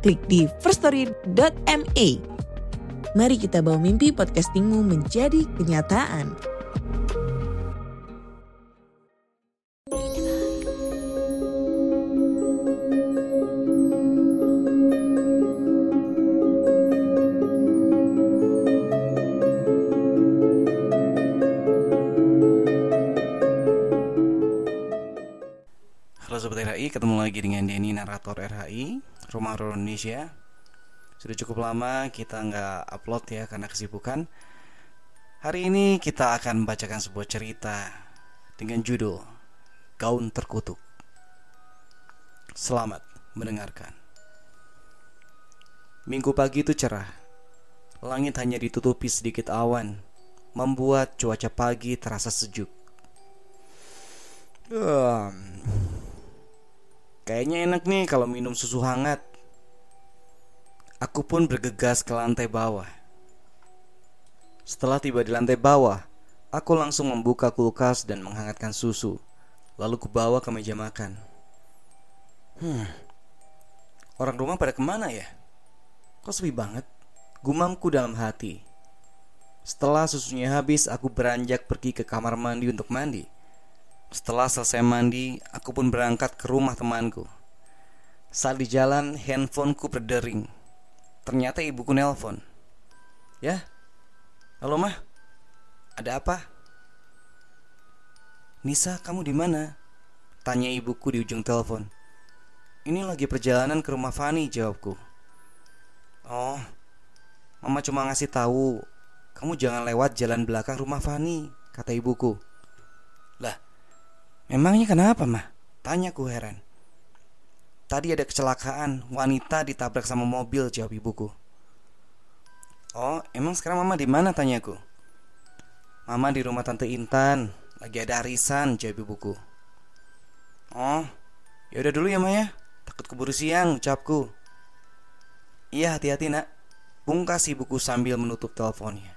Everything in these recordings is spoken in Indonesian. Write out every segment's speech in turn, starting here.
klik di firststory.me. Mari kita bawa mimpi podcastingmu menjadi kenyataan. Halo Sobat RHI, ketemu lagi dengan Denny, narator RHI, Rumah Horor Indonesia. Sudah cukup lama kita nggak upload ya karena kesibukan. Hari ini kita akan membacakan sebuah cerita dengan judul Gaun Terkutuk. Selamat mendengarkan. Minggu pagi itu cerah. Langit hanya ditutupi sedikit awan Membuat cuaca pagi terasa sejuk. Um, Kayaknya enak nih kalau minum susu hangat. Aku pun bergegas ke lantai bawah. Setelah tiba di lantai bawah, aku langsung membuka kulkas dan menghangatkan susu. Lalu kubawa ke meja makan. Hmm, orang rumah pada ke mana ya? Kok sepi banget? Gumamku dalam hati. Setelah susunya habis, aku beranjak pergi ke kamar mandi untuk mandi. Setelah selesai mandi, aku pun berangkat ke rumah temanku. Saat di jalan, handphoneku berdering. Ternyata ibuku nelpon. Ya, halo mah, ada apa? Nisa, kamu di mana? Tanya ibuku di ujung telepon. Ini lagi perjalanan ke rumah Fani, jawabku. Oh, mama cuma ngasih tahu, kamu jangan lewat jalan belakang rumah Fani, kata ibuku. Memangnya kenapa mah? Tanyaku heran Tadi ada kecelakaan. Wanita ditabrak sama mobil Jawab ibuku. Oh emang sekarang mama di mana? Tanyaku Mama di rumah tante Intan. Lagi ada arisan Jawab ibuku. Oh ya udah dulu ya Maya Takut keburu siang ucapku. Iya hati-hati nak. Bungkas ibuku sambil menutup teleponnya.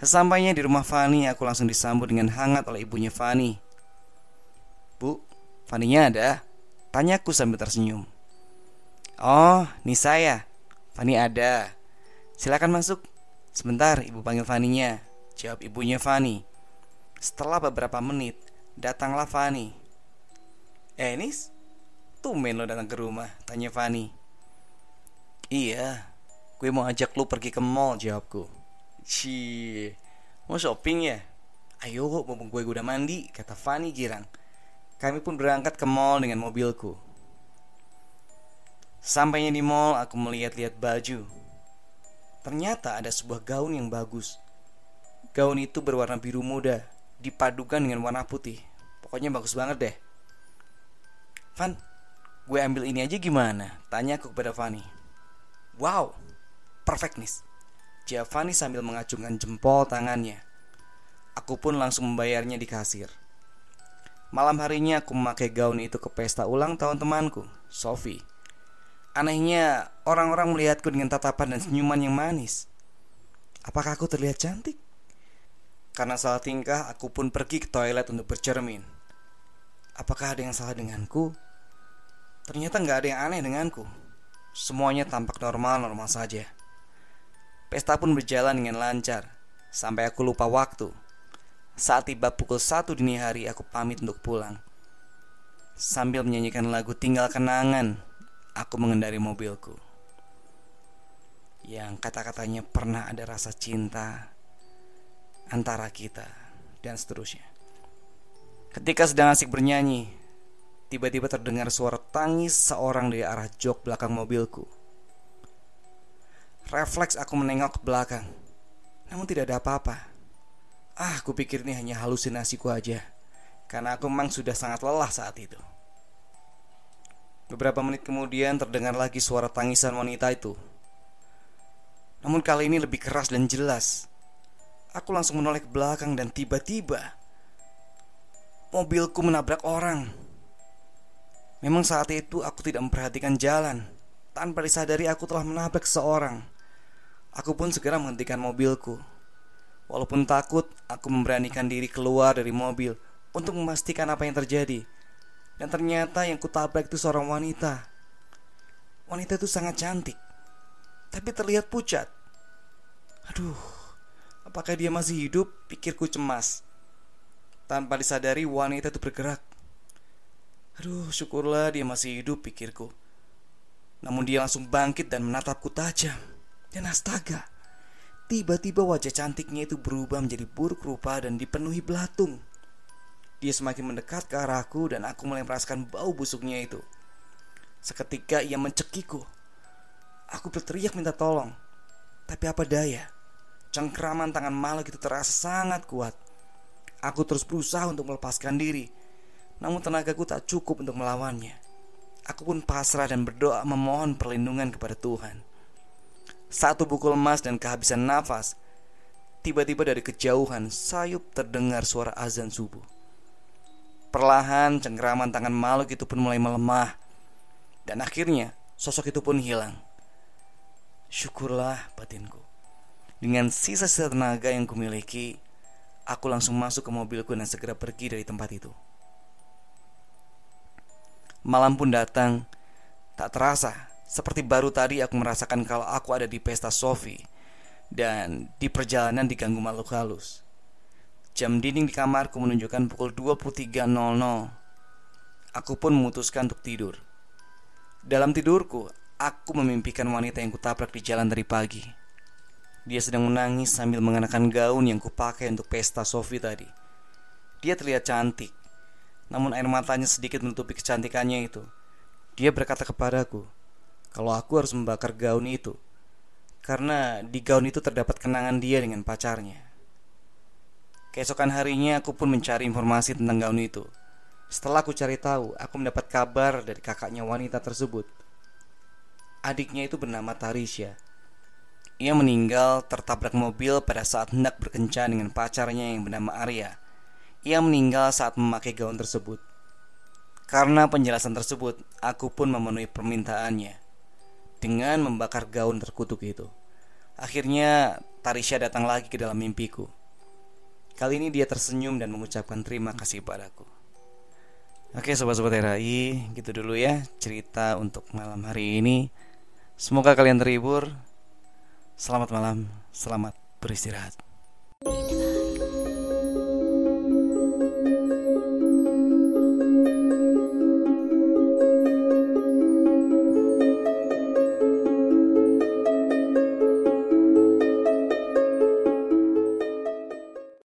Sesampainya di rumah Fani Aku langsung disambut dengan hangat oleh ibunya Fani Faninya ada? Tanyaku sambil tersenyum. Oh, ini saya. Fani ada. Silakan masuk. Sebentar, ibu panggil Faninya. Jawab ibunya Fani. Setelah beberapa menit, datanglah Fani. Eh, Nis, tumben lo datang ke rumah, tanya Fani. Iya, gue mau ajak lu pergi ke mall, jawabku. Cie, mau shopping ya? Ayo, mumpung gue udah mandi, kata Fani girang. Kami pun berangkat ke mall dengan mobilku. Sampainya di mall, aku melihat-lihat baju. Ternyata ada sebuah gaun yang bagus. Gaun itu berwarna biru muda, dipadukan dengan warna putih. Pokoknya bagus banget deh. Van, gue ambil ini aja gimana? Tanya aku kepada Fanny. Wow, perfect nis. Fanny sambil mengacungkan jempol tangannya. Aku pun langsung membayarnya di kasir. Malam harinya aku memakai gaun itu ke pesta ulang tahun temanku, Sophie. Anehnya, orang-orang melihatku dengan tatapan dan senyuman yang manis. Apakah aku terlihat cantik? Karena salah tingkah, aku pun pergi ke toilet untuk bercermin. Apakah ada yang salah denganku? Ternyata nggak ada yang aneh denganku. Semuanya tampak normal-normal saja. Pesta pun berjalan dengan lancar, sampai aku lupa waktu. Saat tiba pukul satu dini hari aku pamit untuk pulang. Sambil menyanyikan lagu Tinggal Kenangan Aku mengendari mobilku. Yang kata-katanya pernah ada rasa cinta Antara kita Dan seterusnya. Ketika sedang asik bernyanyi Tiba-tiba terdengar suara tangis seorang dari arah jok belakang mobilku. Refleks aku menengok ke belakang Namun tidak ada apa-apa Ah, aku pikir ini hanya halusinasiku aja. Karena aku memang sudah sangat lelah saat itu. Beberapa menit kemudian terdengar lagi suara tangisan wanita itu. Namun kali ini lebih keras dan jelas. Aku langsung menoleh ke belakang dan tiba-tiba mobilku menabrak orang. Memang saat itu aku tidak memperhatikan jalan. Tanpa disadari aku telah menabrak seorang. Aku pun segera menghentikan mobilku. Walaupun takut, aku memberanikan diri keluar dari mobil untuk memastikan apa yang terjadi. Dan ternyata yang kutabrak itu seorang wanita. Wanita itu sangat cantik, tapi terlihat pucat. Aduh, apakah dia masih hidup? Pikirku cemas. Tanpa disadari wanita itu bergerak. Aduh, syukurlah dia masih hidup, pikirku. Namun dia langsung bangkit dan menatapku tajam. Dan astaga, tiba-tiba wajah cantiknya itu berubah menjadi buruk rupa dan dipenuhi belatung. Dia semakin mendekat ke arahku dan aku mulai merasakan bau busuknya itu. Seketika ia mencekikku. Aku berteriak minta tolong. Tapi apa daya? Cengkraman tangan makhluk itu terasa sangat kuat. Aku terus berusaha untuk melepaskan diri. Namun tenagaku tak cukup untuk melawannya. Aku pun pasrah dan berdoa memohon perlindungan kepada Tuhan. Saat tubuhku lemas dan kehabisan nafas, tiba-tiba dari kejauhan sayup terdengar suara azan subuh. Perlahan cengkraman tangan makhluk itu pun mulai melemah. Dan akhirnya sosok itu pun hilang. Syukurlah batinku. Dengan sisa-sisa tenaga yang kumiliki Aku langsung masuk ke mobilku dan segera pergi dari tempat itu. Malam pun datang. Tak terasa Seperti baru tadi aku merasakan kalau aku ada di pesta Sofi Dan di perjalanan diganggu makhluk halus Jam dinding di kamarku menunjukkan pukul 23.00. Aku pun memutuskan untuk tidur. Dalam tidurku, aku memimpikan wanita yang kutabrak di jalan dari pagi. Dia sedang menangis sambil mengenakan gaun yang kupakai untuk pesta Sofi tadi. Dia terlihat cantik, namun air matanya sedikit menutupi kecantikannya itu. Dia berkata kepadaku, kalau aku harus membakar gaun itu, karena di gaun itu terdapat kenangan dia dengan pacarnya. Keesokan harinya aku pun mencari informasi tentang gaun itu. Setelah aku cari tahu, aku mendapat kabar dari kakaknya wanita tersebut. Adiknya itu bernama Tarisha. Ia meninggal tertabrak mobil pada saat hendak berkencan dengan pacarnya yang bernama Arya. Ia meninggal saat memakai gaun tersebut. Karena penjelasan tersebut, aku pun memenuhi permintaannya dengan membakar gaun terkutuk itu. Akhirnya Tarisha datang lagi ke dalam mimpiku. Kali ini dia tersenyum dan mengucapkan terima kasih padaku. Oke sobat-sobat RAI, gitu dulu ya cerita untuk malam hari ini. Semoga kalian terhibur. Selamat malam, selamat beristirahat.